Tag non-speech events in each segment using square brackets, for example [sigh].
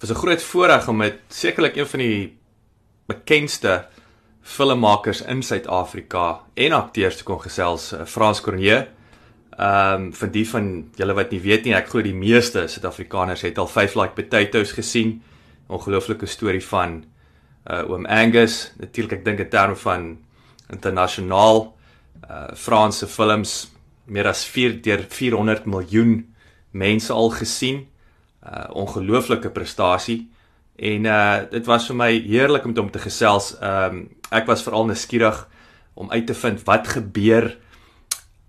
was 'n groot voorreg om met sekerlik een van die bekendste filmmakers in Suid-Afrika en akteurs te kon gesels, uh, Frans Cornier. Ehm um, vir die van julle wat nie weet nie, ek glo die meeste Suid-Afrikaners het al Five Like Potatoes gesien. Ongelooflike storie van uh oom Angus. Natuurlik ek dink in terme van internasionaal uh Franse films meer as 4 deur 400 miljoen mense al gesien uh ongelooflike prestasie en uh dit was vir my heerlik om hom te gesels. Um, ek was veral nuuskierig om uit te vind wat gebeur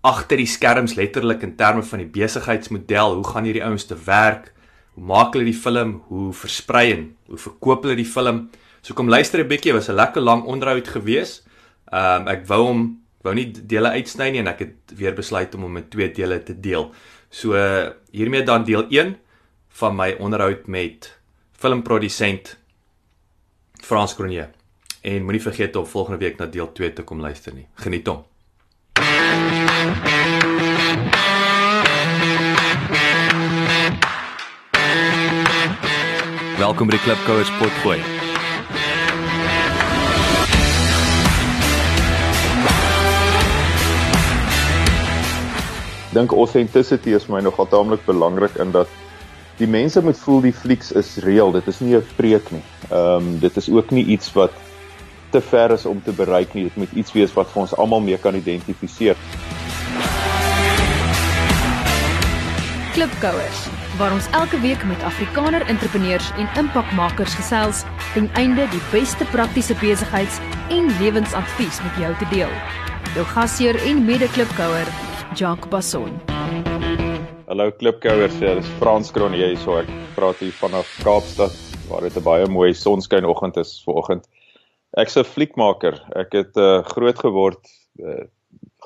agter die skerms letterlik in terme van die besigheidsmodel. Hoe gaan hierdie ouens te werk? Hoe maak hulle die film? Hoe versprei en hoe verkoop hulle die film? So kom luister 'n bietjie, was 'n lekker lang onderhoud gewees. Ehm um, ek wou hom wou nie dele uitsny nie en ek het weer besluit om hom in twee dele te deel. So hiermee dan deel 1 van my onderhoud met filmprodusent Frans Cronje. En moenie vergeet om volgende week na deel 2 te kom luister nie. Geniet hom. Welkom by die Klipkouers potgooi. Dink authenticity is my nogal taamlik belangrik in dat die mense moet voel die flieks is reëel. Dit is nie 'n preek nie. Ehm um, dit is ook nie iets wat te ver is om te bereik nie. Dit moet iets wees wat vir ons almal mee kan identifiseer. Klipkouers waar ons elke week met Afrikaner entrepreneurs en impakmakers gesels ten einde die beste praktiese besigheids- en lewensadvies met jou te deel. Jou gasheer en mede-klipkouer, Jacques Basson. Hallo klipkouers, ja, dis Frans Cronje hier so ek praat hier vanaf Kaapstad waar dit 'n baie mooi sonskyn-oggend is vanoggend. Ek's 'n fliekmaker. Ek het uh, groot geword uh,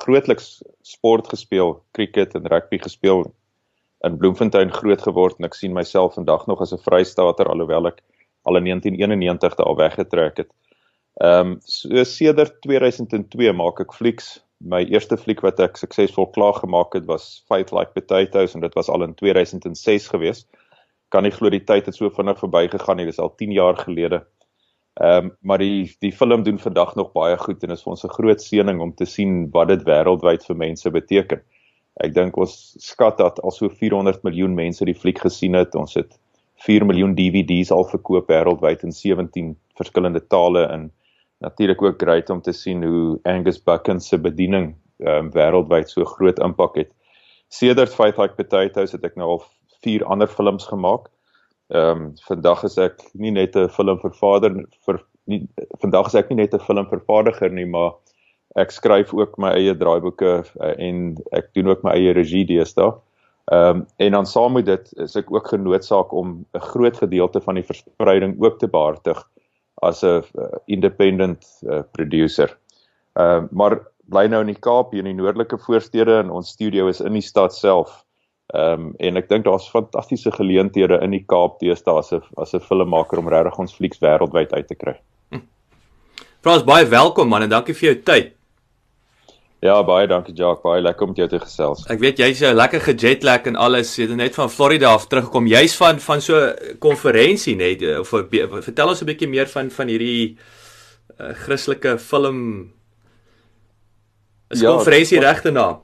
grootliks sport gespeel, cricket en rugby gespeel in Bloemfontein groot geword en ek sien myself vandag nog as 'n Vrystaater alhoewel ek al in 1991 daar weggetrek het. Ehm um, so sedert 2002 maak ek flieks my eerste fliek wat ek suksesvol klaar gemaak het was Fight Like Potatoes en dit was al in 2006 gewees. Kan nie glo die tyd het so vinnig verbygegaan nie. Dit is al 10 jaar gelede. Ehm um, maar die die film doen vandag nog baie goed en is vir ons 'n groot seëning om te sien wat dit wêreldwyd vir mense beteken. Ek dink ons skat dat al so 400 miljoen mense die fliek gesien het. Ons het 4 miljoen DVD's al verkoop wêreldwyd in 17 verskillende tale in natuurlik ook great om te sien hoe Angus Buchan se bediening ehm um, wêreldwyd so groot impak het. Sedert Fight Like Potatoes het ek nou al vier ander films gemaak. Ehm um, vandag is ek nie net 'n filmvervaardiger vir nie vandag is ek nie net 'n filmvervaardiger nie, maar ek skryf ook my eie draaiboeke uh, en ek doen ook my eie regie deesdae. Ehm um, en dan saam met dit is ek ook genoodsaak om 'n groot gedeelte van die verspreiding ook te behartig as 'n uh, independent uh, producer. Ehm uh, maar bly nou in die Kaap hier in die noordelike voorstede en ons studio is in die stad self. Ehm um, en ek dink daar's fantastiese geleenthede in die Kaap deesdae as 'n as 'n filmmaker om regtig ons flieks wêreldwyd uit te kry. Hm. Frans baie welkom man en dankie vir jou tyd. Ja, baie dankie Jacques, baie lekker om jou te gesels. Ek weet jy's 'n lekker gejetlag en alles, jy het net van Florida af teruggekom. Jy's van van so 'n konferensie net of vertel ons 'n bietjie meer van van hierdie uh, Christelike film is ja, konferensie regte naam.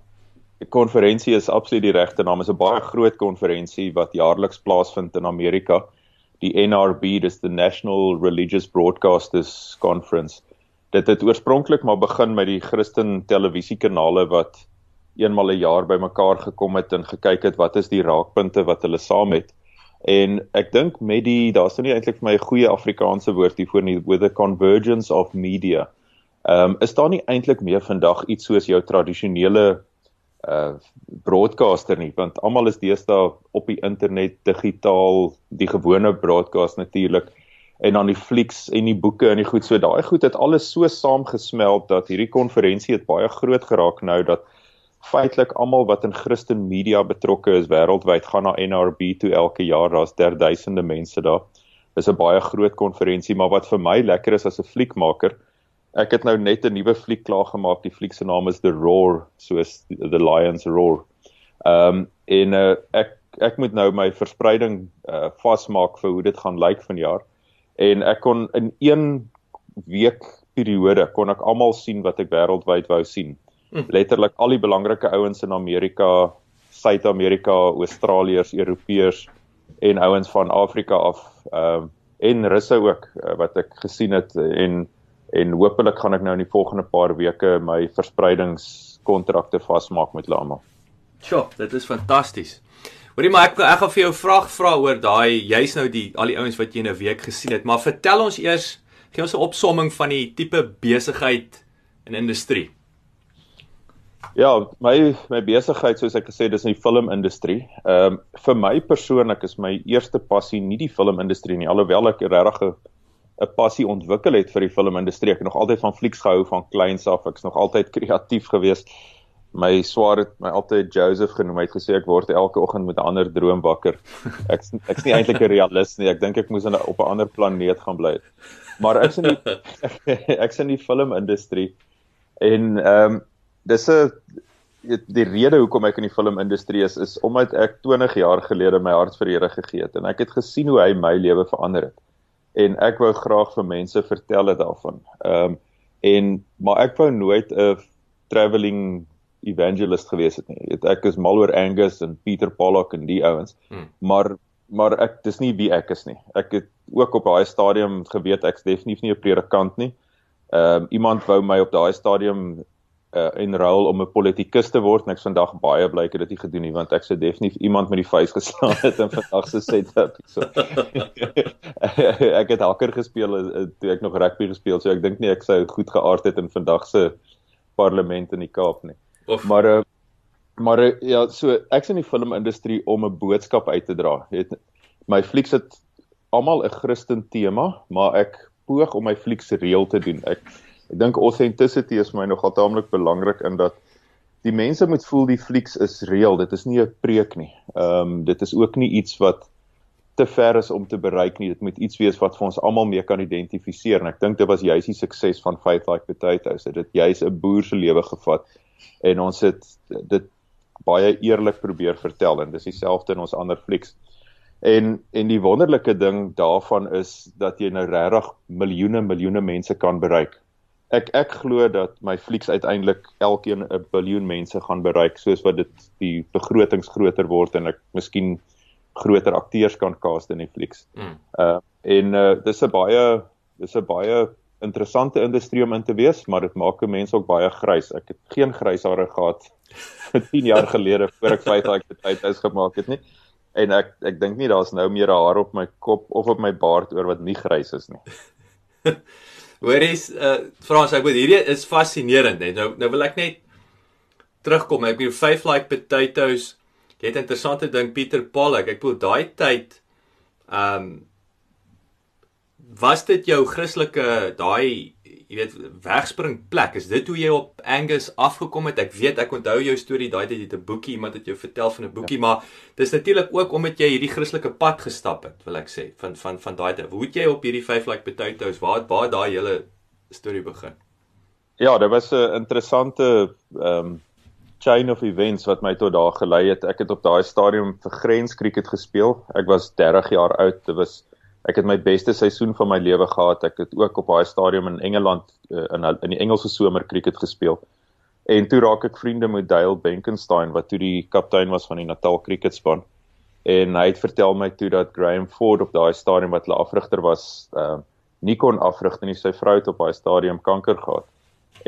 Die konferensie is absoluut die regte naam. Dit is 'n baie groot konferensie wat jaarliks plaasvind in Amerika. Die NRB, dis the National Religious Broadcasters Conference dit het oorspronklik maar begin met die Christen televisiekanale wat eenmal 'n een jaar bymekaar gekom het en gekyk het wat is die raakpunte wat hulle saam het. En ek dink met die daar's nou nie eintlik vir my 'n goeie Afrikaanse woord hiervoor nie with the convergence of media. Ehm um, is daar nie eintlik meer vandag iets soos jou tradisionele uh broadcaster nie want almal is deesdae op die internet digitaal die gewone broadcast natuurlik en dan die flieks en die boeke en die goed. So daai goed het alles so saamgesmelt dat hierdie konferensie het baie groot geraak nou dat feitelik almal wat in Christen media betrokke is wêreldwyd gaan na NRB toe elke jaar. Daar's derduisende mense daar. Dis 'n baie groot konferensie maar wat vir my lekker is as 'n fliekmaker ek het nou net 'n nuwe fliek klaar gemaak die fliek se naam is The Roar soos The Lions Roar. Ehm um, en uh, ek ek moet nou my verspreiding uh vasmaak vir hoe dit gaan lyk vanjaar. En ek kon in een week periode kon ek almal sien wat ek wêreldwyd wou sien. Hm. Letterlik al die belangrike ouens in Amerika, Suid-Amerika, Australiërs, Europeërs en ouens van Afrika af ehm uh, en russe ook uh, wat ek gesien het en en hopelik gaan ek nou in die volgende paar weke my verspreidingskontrakte vasmaak met hulle almal. Sjoe, dit is fantasties. Hoorie maar ek ek gaan vir jou vraag vra oor daai jy's nou die al die ouens wat jy in 'n week gesien het, maar vertel ons eers, gee ons 'n opsomming van die tipe besigheid en industrie. Ja, my my besigheid soos ek gesê dis in die filmindustrie. Ehm um, vir my persoonlik is my eerste passie nie die filmindustrie nie, alhoewel ek regtig 'n passie ontwikkel het vir die filmindustrie. Ek het nog altyd van flieks gehou van kleins af. Ek's nog altyd [laughs] kreatief gewees. My swaar het my altyd Joseph genoem. Hy het gesê ek word elke oggend met 'n ander droom wakker. [laughs] Ek ek's nie eintlik 'n realist nie. Ek dink ek moes op 'n ander planeet gaan bly. Maar ek's in die [laughs] [laughs] ek's in die filmindustrie en ehm um, dis 'n die rede hoekom ek in die filmindustrie is is omdat ek 20 jaar gelede my hart vir Here gegee het en ek het gesien hoe hy my lewe verander het. En ek wou graag vir mense vertel dit daarvan. Ehm um, en maar ek wou nooit 'n travelling evangelist gewees het nie. Weet, ek is mal oor Angus en Peter Pollock en die ouens. Hmm. Maar maar ek dis nie wie ek is nie. Ek het ook op daai stadium geweet ek's definitief nie 'n predikant nie. Ehm um, iemand wou my op daai stadium uh, en ruil om 'n politikus te word en ek is vandag baie bly ek het dit nie gedoen nie want ek sou definitief iemand met die vuis geslaan het in vandag se setup [laughs] so [laughs] ek het hakker gespeel uh, toe ek nog rugby gespeel so ek dink nie ek sou goed geaard het in vandag se parlement in die Kaap nie of. maar uh, maar uh, ja so ek's in die filmindustrie om 'n boodskap uit te dra het my flieks het almal 'n Christen tema maar ek poog om my flieks reël te doen ek Ek dink authenticity is my nogal taamlik belangrik in dat die mense moet voel die flieks is reëel. Dit is nie 'n preek nie. Ehm um, dit is ook nie iets wat te ver is om te bereik nie. Dit moet iets wees wat vir ons almal mee kan identifiseer en ek dink dit was juis die sukses van Faith Like Potatoes. Dit het juis 'n boer se lewe gevat en ons het dit baie eerlik probeer vertel en dis dieselfde in ons ander flieks. En en die wonderlike ding daarvan is dat jy nou regtig miljoene miljoene mense kan bereik ek ek glo dat my flieks uiteindelik elkeen 'n biljoen mense gaan bereik soos wat dit die begrotings groter word en ek miskien groter akteurs kan cast in die flieks. Mm. Uh en uh dis 'n baie dis 'n baie interessante industrie om in te wees, maar dit maak 'n mens ook baie grys. Ek het geen grys hare gehad [laughs] vir 10 jaar gelede voor ek vyf jaar tyd huis gemaak het nie. En ek ek dink nie daar's nou meer haar op my kop of op my baard oor wat nie grys is nie. [laughs] Hoories, uh Frans, ek weet hierdie is fascinerend net. Nou nou wil ek net terugkom. Ek bedoel Five Like Potatoes. Jy het 'n interessante ding Pieter Pollock. Ek bedoel daai tyd um was dit jou Christelike daai jy weet wegspring plek is dit hoe jy op Angus afgekom het? Ek weet ek onthou jou storie daai tyd jy het 'n boekie iemand het jou vertel van 'n boekie ja. maar dis natuurlik ook omdat jy hierdie Christelike pad gestap het wil ek sê van van van daai tyd. Hoe het jy op hierdie five like potatoes waar waar daai hele storie begin? Ja dit was 'n interessante ehm um, chain of events wat my tot daar gelei het. Ek het op daai stadium vir Grens cricket gespeel. Ek was 30 jaar oud. Dit was ek het my beste seisoen van my lewe gehad. Ek het ook op daai stadium in Engeland uh, in in die Engelse somer cricket gespeel. En toe raak ek vriende met Dale Benkenstein wat toe die kaptein was van die Natal cricket span. En hy het vertel my toe dat Graham Ford op daai stadium wat hulle afrigter was, uh nie kon afrig nie. Sy vrou het op daai stadium kanker gehad.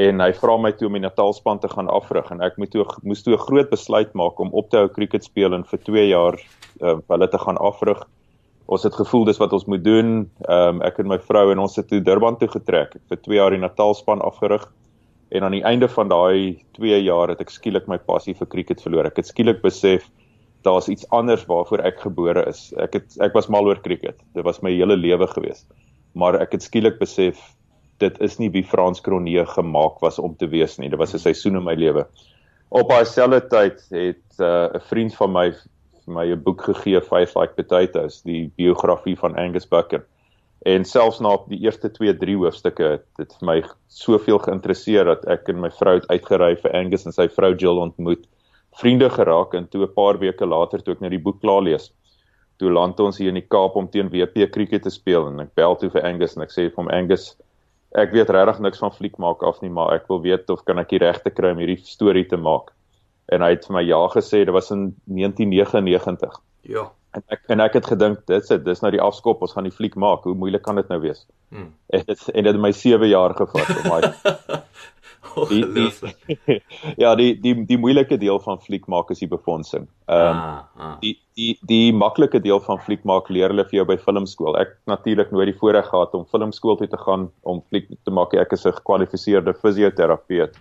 En hy vra my toe om die Natal span te gaan afrig en ek moet toe moes toe 'n groot besluit maak om op te hou cricket speel en vir 2 jaar uh hulle te gaan afrig ons het gevoel dis wat ons moet doen. Ehm um, ek en my vrou en ons het toe Durban toe getrek. Ek het vir 2 jaar die Natalspan afgerig en aan die einde van daai 2 jaar het ek skielik my passie vir cricket verloor. Ek het skielik besef daar's iets anders waarvoor ek gebore is. Ek het ek was mal oor cricket. Dit was my hele lewe gewees. Maar ek het skielik besef dit is nie wie Frans Kronee gemaak was om te wees nie. Dit was 'n seisoen in my lewe. Op daai selfde tyd het uh, 'n uh, vriend van my vir my 'n boek gegee, Five Like Potatoes, die biografie van Angus Buchan. En selfs na die eerste 2, 3 hoofstukke het dit vir my soveel geïnteresseer dat ek en my vrou het uitgery vir Angus en sy vrou Jill ontmoet vriende geraak en toe 'n paar weke later toe ek net die boek klaar lees. Toe land ons hier in die Kaap om teen WP krieket te speel en ek bel toe vir Angus en ek sê vir hom Angus, ek weet regtig niks van fliek maak af nie, maar ek wil weet of kan ek die regte kry om hierdie storie te maak. En hy het vir my ja gesê, dit was in 1999. Ja. En ek en ek het gedink dit's dit, dis nou die afskop, ons gaan die fliek maak. Hoe moeilik kan dit nou wees? Hmm. En dit en dit het my 7 jaar gevat om daai [laughs] die, die, [laughs] ja, die die die moeilike deel van fliek maak is die befondsing. Ehm um, ah, ah. die die die maklike deel van fliek maak leer hulle vir jou by filmskool. Ek natuurlik nooit die voorreg gehad om filmskool toe te gaan om fliek te maak. Ek is 'n gekwalifiseerde fisioterapeut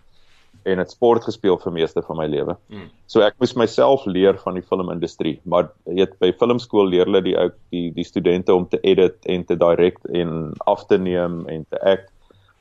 en het sport gespeel vir meeste van my lewe. Mm. So ek moes myself leer van die filmindustrie, maar weet by filmskool leer hulle die ou die die studente om te edit en te direct en af te neem en te act.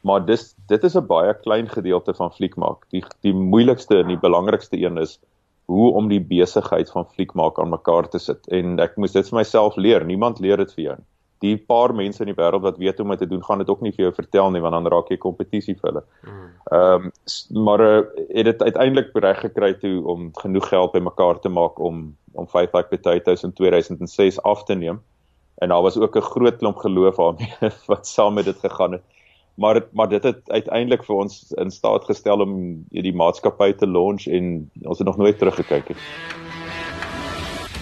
Maar dis dit is 'n baie klein gedeelte van fliek maak. Die die moeilikste en die belangrikste een is hoe om die besigheid van fliek maak aan mekaar te sit. En ek moes dit vir myself leer. Niemand leer dit vir jou nie die paar mense in die wêreld wat weet hoe om dit te doen, gaan dit ook nie vir jou vertel nie want dan raak jy kompetisie vir hulle. Mm. Ehm um, maar uh, het dit uiteindelik reg gekry toe om genoeg geld bymekaar te maak om om 5 like potatoes in 2006 af te neem. En daar was ook 'n groot klomp geloof daarmee [laughs] wat saam met dit gegaan het. Maar maar dit het uiteindelik vir ons in staat gestel om die maatskappy te launch en ons het nog nooit teruggekyk het.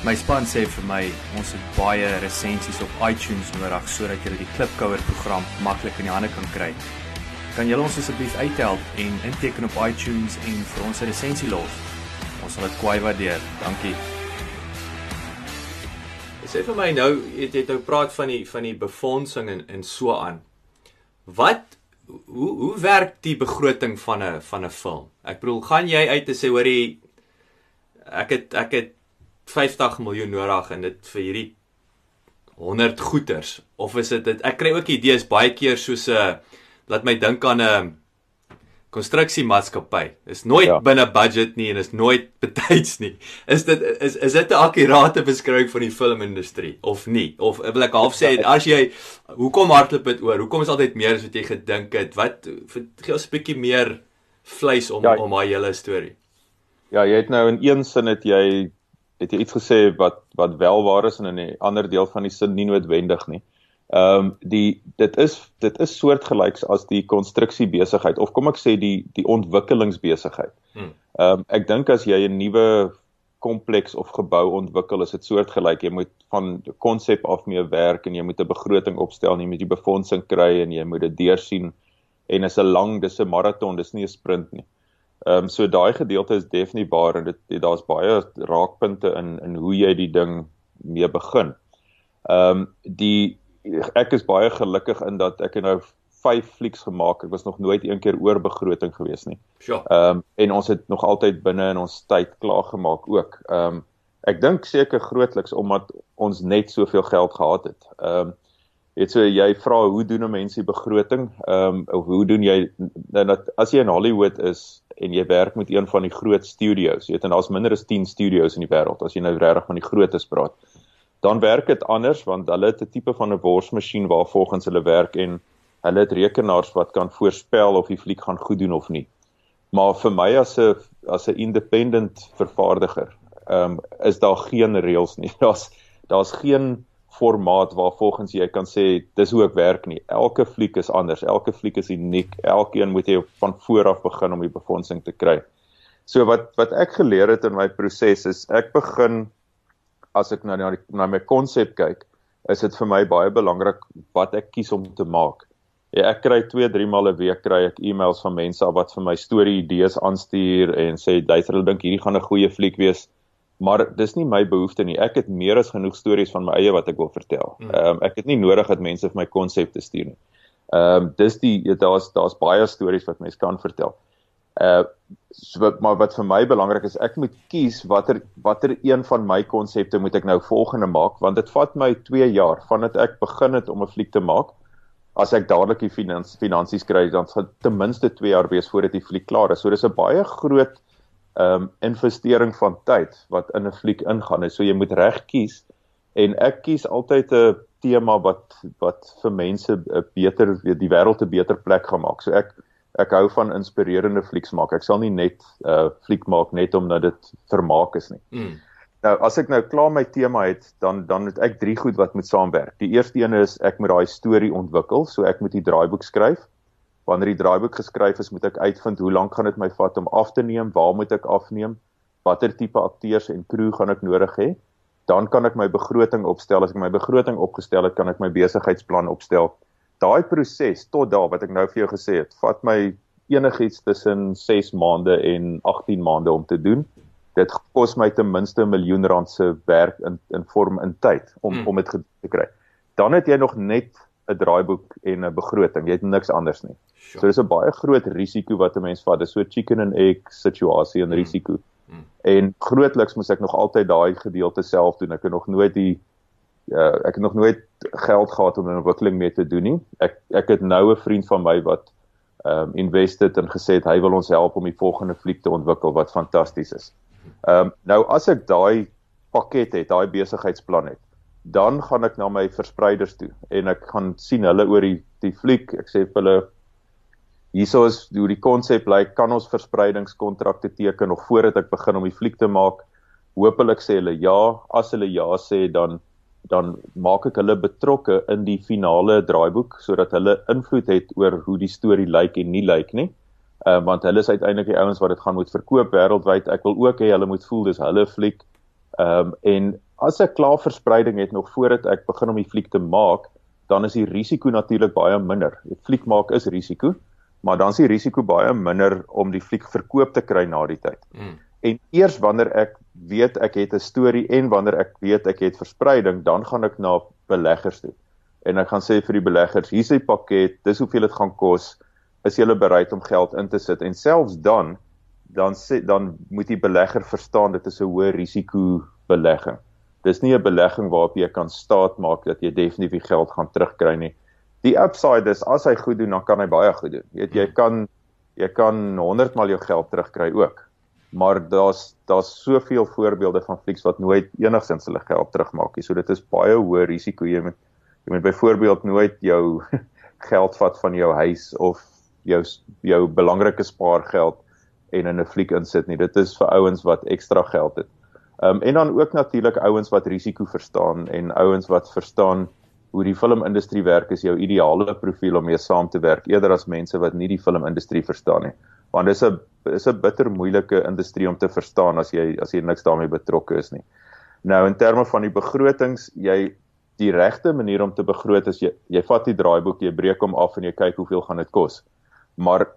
My span sê vir my ons het baie resensies op iTunes nodig sodat jy die Klipkouer program maklik in die hande kan kry. Kan julle ons asseblief uithelp en inteken op iTunes en vir ons 'n resensie los? Ons sal dit kwai waardeer. Dankie. Sê vir my nou, jy het nou praat van die van die befondsing en en so aan. Wat hoe hoe werk die begroting van 'n van 'n film? Ek bedoel, gaan jy uit te sê hoorie ek het ek het 50 miljoen nodig en dit vir hierdie 100 goeders of is dit ek kry ook idees baie keer soos 'n uh, laat my dink aan 'n uh, konstruksiemaatskappy. Is nooit ja. binne budget nie en is nooit [laughs] betyds nie. Is dit is is dit 'n akkurate beskrywing van die filmindustrie of nie? Of wil ek half sê as jy hoekom hardloop dit oor? Hoekom is altyd meer as wat jy gedink het? Wat gee ons 'n bietjie meer vleis om ja, om daai hele storie? Ja, jy het nou in een sin het jy het jy iets gesê wat wat wel waar is en in 'n ander deel van die sin nie noodwendig nie. Ehm um, die dit is dit is soortgelyks as die konstruksie besigheid of kom ek sê die die ontwikkelingsbesigheid. Hmm. Ehm um, ek dink as jy 'n nuwe kompleks of gebou ontwikkel is dit soortgelyk jy moet van konsep af mee werk en jy moet 'n begroting opstel en jy moet die befondsing kry en jy moet dit deursien en is 'n lang dis 'n maraton dis nie 'n sprint nie. Ehm um, so daai gedeelte is definitief waar en dit daar's baie raakpunte in in hoe jy die ding mee begin. Ehm um, die ek is baie gelukkig in dat ek nou 5 flieks gemaak. Ek was nog nooit een keer oor begroting gewees nie. Ehm sure. um, en ons het nog altyd binne in ons tyd klaar gemaak ook. Ehm um, ek dink seker grootliks omdat ons net soveel geld gehad het. Ehm um, Dit so jy vra hoe doen mense die begroting? Ehm um, of hoe doen jy nou dat as jy in Hollywood is en jy werk met een van die groot studios, jy weet en daar's minder as 10 studios in die wêreld as jy nou regtig van die grootes praat. Dan werk dit anders want hulle het 'n tipe van 'n borsmasjien waar volgens hulle werk en hulle het rekenaars wat kan voorspel of die fliek gaan goed doen of nie. Maar vir my as 'n as 'n independent vervaardiger, ehm um, is daar geen reëls nie. [laughs] Daar's daar's geen formaat waar volgens jy kan sê dis hoe ek werk nie. Elke fliek is anders. Elke fliek is uniek. Elkeen moet jy van voor af begin om die befondsing te kry. So wat wat ek geleer het in my proses is ek begin as ek nou na die na my konsep kyk, is dit vir my baie belangrik wat ek kies om te maak. Ja, ek kry 2, 3 maal 'n week kry ek e-mails van mense wat vir my storie idees aanstuur en sê duister hulle dink hierdie gaan 'n goeie fliek wees maar dis nie my behoefte nie. Ek het meer as genoeg stories van my eie wat ek wil vertel. Hmm. Ehm um, ek het nie nodig dat mense vir my konsepte stuur nie. Ehm um, dis die daar's daar's baie stories wat mense kan vertel. Uh so, maar wat vir my belangrik is, ek moet kies watter watter een van my konsepte moet ek nou volgende maak want dit vat my 2 jaar vandat ek begin het om 'n fliek te maak. As ek dadelik die finans, finansies kry, dan sal ten minste 2 jaar wees voordat die fliek klaar is. So dis 'n baie groot um investering van tyd wat in 'n fliek ingaan. So jy moet reg kies en ek kies altyd 'n tema wat wat vir mense 'n beter die wêreld 'n beter plek gaan maak. So ek ek hou van inspirerende flieks maak. Ek sal nie net 'n uh, fliek maak net omdat dit vermaak is nie. Mm. Nou as ek nou klaar my tema het, dan dan het ek drie goed wat moet saamwerk. Die eerste een is ek moet daai storie ontwikkel, so ek moet die draaiboek skryf. Wanneer die draaiboek geskryf is, moet ek uitvind hoe lank gaan dit my vat om af te neem, waar moet ek afneem, watter tipe akteurs en crew gaan ek nodig hê? Dan kan ek my begroting opstel. As ek my begroting opgestel het, kan ek my besigheidsplan opstel daai proses tot daar wat ek nou vir jou gesê het, vat my enigiets tussen 6 maande en 18 maande om te doen. Dit kos my ten minste 'n miljoen rand se werk in in vorm in tyd om mm. om dit te kry. Dan het jy nog net 'n draaiboek en 'n begroting. Jy het niks anders nie. Sure. So dis 'n baie groot risiko wat 'n mens vat. Dis so chicken and egg situasie en mm. risiko. Mm. En grootliks moet ek nog altyd daai gedeelte self doen. Ek het nog nooit die uh, ek het nog nooit geld gehad om 'n ontwikkeling mee te doen nie. Ek ek het nou 'n vriend van my wat ehm um, invested en gesê het hy wil ons help om die volgende fliek te ontwikkel wat fantasties is. Ehm um, nou as ek daai pakket het, daai besigheidsplan het, dan gaan ek na my verspreiders toe en ek gaan sien hulle oor die die fliek. Ek sê vir hulle hierso is hoe die konsep lyk, kan ons verspreidingskontrakte teken nog voordat ek begin om die fliek te maak. Hoopelik sê hulle ja, as hulle ja sê dan dan maak ek hulle betrokke in die finale draaiboek sodat hulle invloed het oor hoe die storie lyk en nie lyk nie. Ehm uh, want hulle is uiteindelik die ouens wat dit gaan moet verkoop wêreldwyd. Ek wil ook hê hulle moet voel dis hulle fliek. Ehm um, en as ek klaar verspreiding het nog voordat ek begin om die fliek te maak, dan is die risiko natuurlik baie minder. Die fliek maak is risiko, maar dan is die risiko baie minder om die fliek verkoop te kry na die tyd. Mm. En eers wanneer ek weet ek het 'n storie en wanneer ek weet ek het verspreiding, dan gaan ek na beleggers toe. En ek gaan sê vir die beleggers, hier's 'n pakket, dis hoeveel dit gaan kos. Is julle bereid om geld in te sit? En selfs dan dan sê dan moet die belegger verstaan dit is 'n hoë risiko belegging. Dis nie 'n belegging waarop jy kan staat maak dat jy definitief geld gaan terugkry nie. Die upside is as hy goed doen, dan kan hy baie goed doen. Jy weet jy kan jy kan 100 mal jou geld terugkry ook maar daar's daar's soveel voorbeelde van flieks wat nooit enigsins hulle geld terugmaak nie. So dit is baie hoë risiko jy moet jy moet byvoorbeeld nooit jou [laughs] geld vat van jou huis of jou jou belangrike spaargeld en in 'n fliek insit nie. Dit is vir ouens wat ekstra geld het. Ehm um, en dan ook natuurlik ouens wat risiko verstaan en ouens wat verstaan hoe die filmindustrie werk is jou ideale profiel om mee saam te werk eerder as mense wat nie die filmindustrie verstaan nie want dis 'n is 'n bitter moeilike industrie om te verstaan as jy as jy niks daarmee betrokke is nie. Nou in terme van die begrotings, jy die regte manier om te begroot is jy jy vat die draaiboek, jy breek hom af en jy kyk hoeveel gaan dit kos. Maar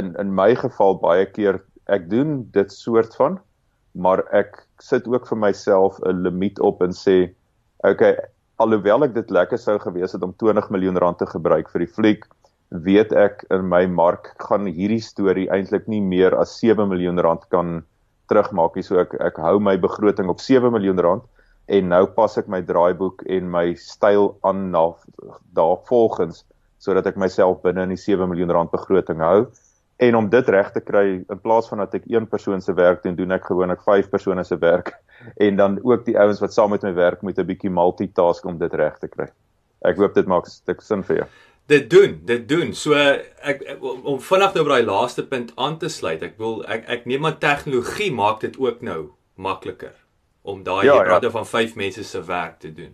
in in my geval baie keer ek doen dit soort van maar ek sit ook vir myself 'n limiet op en sê okay alhoewel ek dit lekker sou gewees het om 20 miljoen rand te gebruik vir die fliek weet ek in my mark gaan hierdie storie eintlik nie meer as 7 miljoen rand kan terugmaak nie. So ek ek hou my begroting op 7 miljoen rand en nou pas ek my draaiboek en my styl aan na daarvolgens sodat ek myself binne in die 7 miljoen rand begroting hou. En om dit reg te kry in plaas van dat ek een persoon se werk doen, doen ek gewoonlik vyf persone se werk [laughs] en dan ook die ouens wat saam met my werk moet 'n bietjie multitask om dit reg te kry. Ek hoop dit maak 'n stuk sin vir jou dit doen, dit doen. So ek, om vinnig nou by daai laaste punt aan te sluit. Ek wil ek ek neem maar tegnologie maak dit ook nou makliker om daai ja, rade ja. van 5 mense se werk te doen.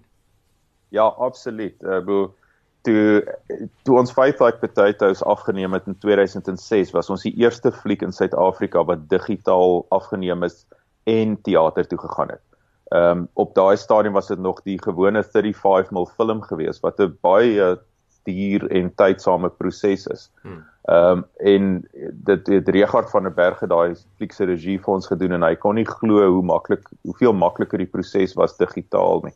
Ja, absoluut. Ek uh, bedoel toe toe ons Five Like Potatoes afgeneem het in 2006 was ons die eerste fliek in Suid-Afrika wat digitaal afgeneem is en teater toe gegaan het. Ehm um, op daai stadium was dit nog die gewone 35 mm film gewees wat 'n baie duur en tydsame proses is. Hmm. Ehm um, en dit het Regard van der Berg daai fliekse regie vir ons gedoen en hy kon nie glo hoe maklik hoeveel makliker die proses was digitaal nie.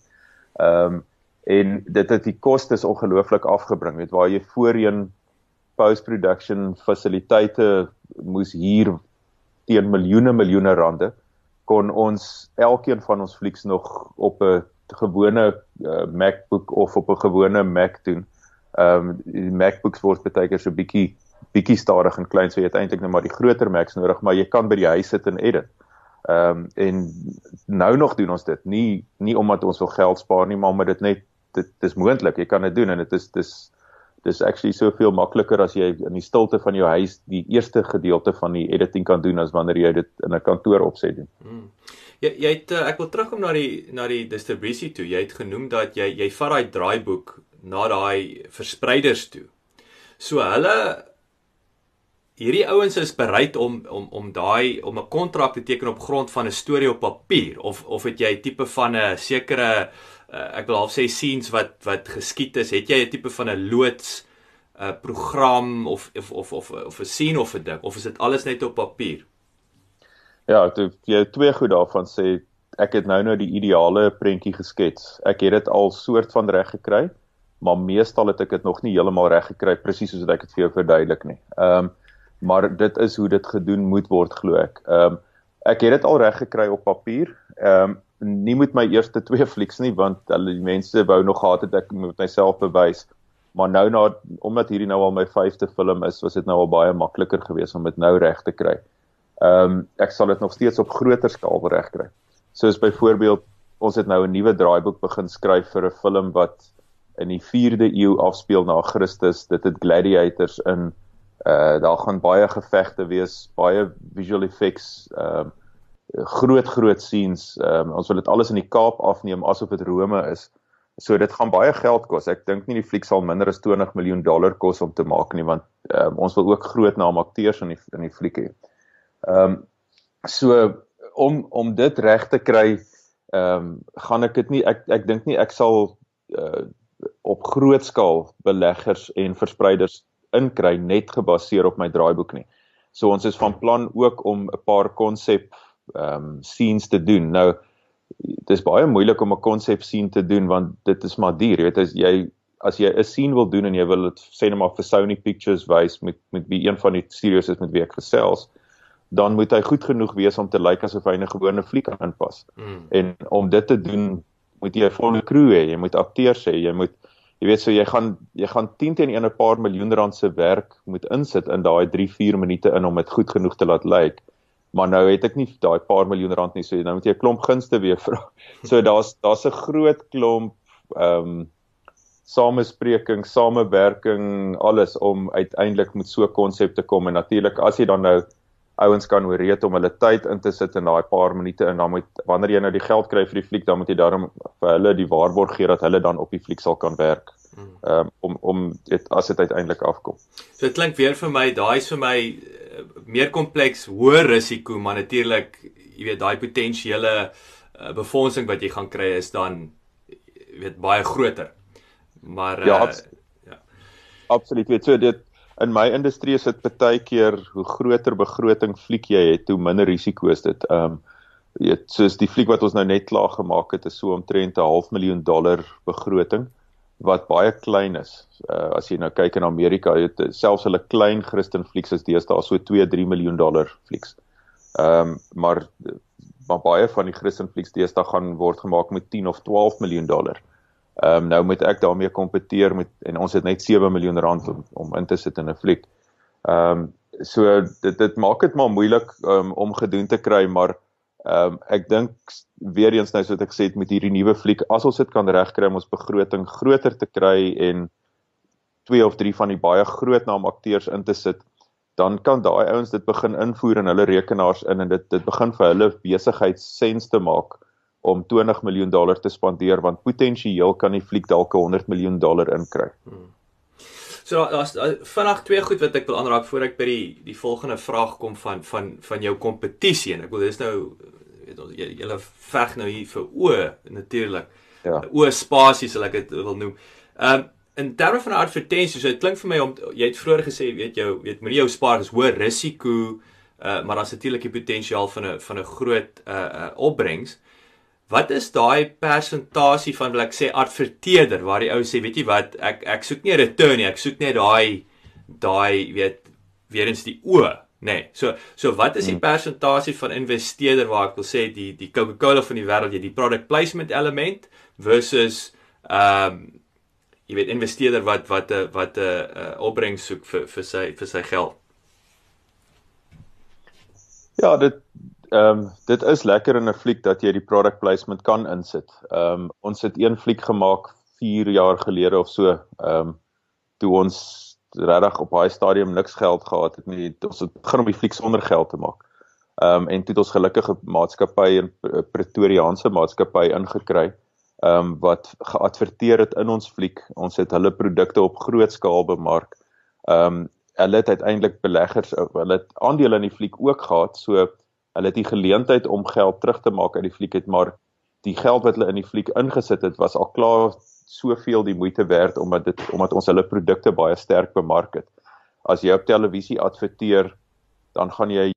Ehm um, en dit het die kostes ongelooflik afgebring. Weet waar jy voorheen post-production fasiliteite moes hier teen miljoene miljoene rande kon ons elkeen van ons flieks nog op 'n gewone uh, MacBook of op 'n gewone Mac doen ehm um, die MacBooks word baie keer so bietjie bietjie stadig en klein so jy het eintlik net maar die groter Macs nodig maar jy kan by die huis sit en edit. Ehm um, en nou nog doen ons dit nie nie omdat ons wil geld spaar nie maar omdat dit net dit dis moontlik jy kan dit doen en dit is dis dis actually soveel makliker as jy in die stilte van jou huis die eerste gedeelte van die editing kan doen as wanneer jy dit in 'n kantoor opset doen. Hmm. Jy jy het uh, ek wil terugkom na die na die distribusie toe. Jy het genoem dat jy jy vat daai draaiboek na daai verspreiders toe. So hulle hierdie ouens is bereid om om om daai om 'n kontrak te teken op grond van 'n storie op papier of of het jy tipe van 'n sekere uh, ek wil half sê scenes wat wat geskied is, het jy 'n tipe van 'n loods 'n uh, program of of of of of 'n scene of 'n ding of is dit alles net op papier? Ja, toe jy twee goed daarvan sê, ek het nou nou die ideale prentjie geskets. Ek het dit al soort van reg gekry, maar meestal het ek dit nog nie heeltemal reg gekry presies soos wat ek dit vir jou verduidelik nie. Ehm um, maar dit is hoe dit gedoen moet word glo ek. Ehm um, ek het dit al reg gekry op papier. Ehm um, nie met my eerste twee flieks nie want hulle die mense wou nog gehad het ek moet myself bewys. Maar nou na omdat hierdie nou al my 5de film is, was dit nou al baie makliker geweest om dit nou reg te kry. Ehm um, ek sal dit nog steeds op groter skaal reg kry. Soos byvoorbeeld ons het nou 'n nuwe draaiboek begin skryf vir 'n film wat in die 4de eeu afspeel na Christus. Dit het gladiators in Uh daar gaan baie gevegte wees, baie visual effects, ehm uh, groot groot scenes. Um, ons wil dit alles in die Kaap afneem asof dit Rome is. So dit gaan baie geld kos. Ek dink nie die fliek sal minder as 20 miljoen dollar kos om te maak nie want um, ons wil ook groot naam akteurs in die in die fliek hê. Ehm um, so om om dit reg te kry ehm um, gaan ek dit nie ek ek dink nie ek sal uh, op groot skaal beleggers en verspreiders inkry net gebaseer op my draaiboek nie. So ons is van plan ook om 'n paar konsep ehm um, scenes te doen. Nou dis baie moeilik om 'n konsep scene te doen want dit is maar duur. Jy weet as jy as jy 'n scene wil doen en jy wil dit sê net maar vir Sony Pictures wys met met wie een van die studios is met wie ek gesels, dan moet hy goed genoeg wees om te lyk asof hy 'n gewone fliek kan inpas. Mm. En om dit te doen, moet jy 'n volle crew hê, jy moet akteurs hê, jy moet jy weet so jy gaan jy gaan 10 teen 1 'n paar miljoen rand se werk moet insit in daai 3 4 minute in om dit goed genoeg te laat lyk. Maar nou het ek nie daai paar miljoen rand nie, so nou moet jy 'n klomp gunste weer [laughs] vra. So daar's daar's 'n groot klomp ehm um, samespreking, samewerking, alles om uiteindelik met so 'n konsep te kom en natuurlik as jy dan nou ouens kan ooreed om hulle tyd in te sit in daai paar minute en dan moet wanneer jy nou die geld kry vir die fliek dan moet jy daarom vir hulle die waarborg gee dat hulle dan op die fliek sal kan werk. Um, om om dit as dit uiteindelik afkom. So dit klink weer vir my daai is vir my meer kompleks, hoër risiko, maar natuurlik jy weet daai potensiële uh, befondsing wat jy gaan kry is dan jy weet baie groter. Maar uh, ja, abs ja. Absoluut. Weet so dit in my industrie is dit baie keer hoe groter begroting fliek jy het, hoe minder risiko is dit. Ehm um, weet soos die fliek wat ons nou net klaar gemaak het is so omtrent 'n half miljoen dollar begroting wat baie klein is. Uh, as jy nou kyk in Amerika, het selfs hulle klein Christen flieks is deesdae so 2-3 miljoen dollar flieks. Ehm um, maar maar baie van die Christen flieks deesdae gaan word gemaak met 10 of 12 miljoen dollar. Ehm um, nou moet ek daarmee kompeteer met en ons het net 7 miljoen rand om om in te sit in 'n fliek. Ehm um, so dit dit maak dit maar moeilik um, om gedoen te kry, maar ehm um, ek dink weer eens nou soos ek gesê het met hierdie nuwe fliek, as ons dit kan regkry om ons begroting groter te kry en twee of drie van die baie groot naam akteurs in te sit, dan kan daai ouens dit begin invoer in hulle rekenaars in en dit dit begin vir hulle besigheid sens te maak om 20 miljoen dollar te spandeer want potensieel kan die fliek dalk 100 miljoen dollar inkry. Hmm. So daar's vinnig twee goed wat ek wil aanraak voor ek by die die volgende vraag kom van van van jou kompetisie en ek wil dis nou weet ons julle veg nou hier vir o natuurlik. Ja. O spasie sal ek dit wil noem. Ehm um, in terme van advertensies, so dit klink vir my om jy het vroeër gesê weet jou weet moenie jou spaar is hoë risiko uh maar daar's natuurlik die potensiaal van 'n van 'n groot uh, uh opbrengs. Wat is daai persentasie van wil ek sê adverteerder waar die ou sê weet jy wat ek ek soek nie 'n return nie ek soek net daai daai weet weer eens die o nê nee. so so wat is die hmm. persentasie van investeerder waar ek wil sê die die Coca-Cola van die wêreld jy die product placement element versus ehm um, jy weet investeerder wat wat 'n wat 'n uh, opbrengs soek vir vir sy vir sy geld Ja dit ehm um, dit is lekker in 'n fliek dat jy die product placement kan insit. Ehm um, ons het een fliek gemaak 4 jaar gelede of so. Ehm um, toe ons regtig op daai stadium niks geld gehad het nie. Ons het begin om die fliek sonder geld te maak. Ehm um, en toe het ons gelukkige maatskappy en Pretoriaanse maatskappy ingekry ehm um, wat geadverteer het in ons fliek. Ons het hulle produkte op groot skaal bemark. Ehm um, hulle het uiteindelik beleggers hulle het aandele in die fliek ook gehad. So hulle het die geleentheid om geld terug te maak uit die fliek het maar die geld wat hulle in die fliek ingesit het was al klaar soveel die moeite werd omdat dit omdat ons hulle produkte baie sterk bemark het. As jy op televisie adverteer, dan gaan jy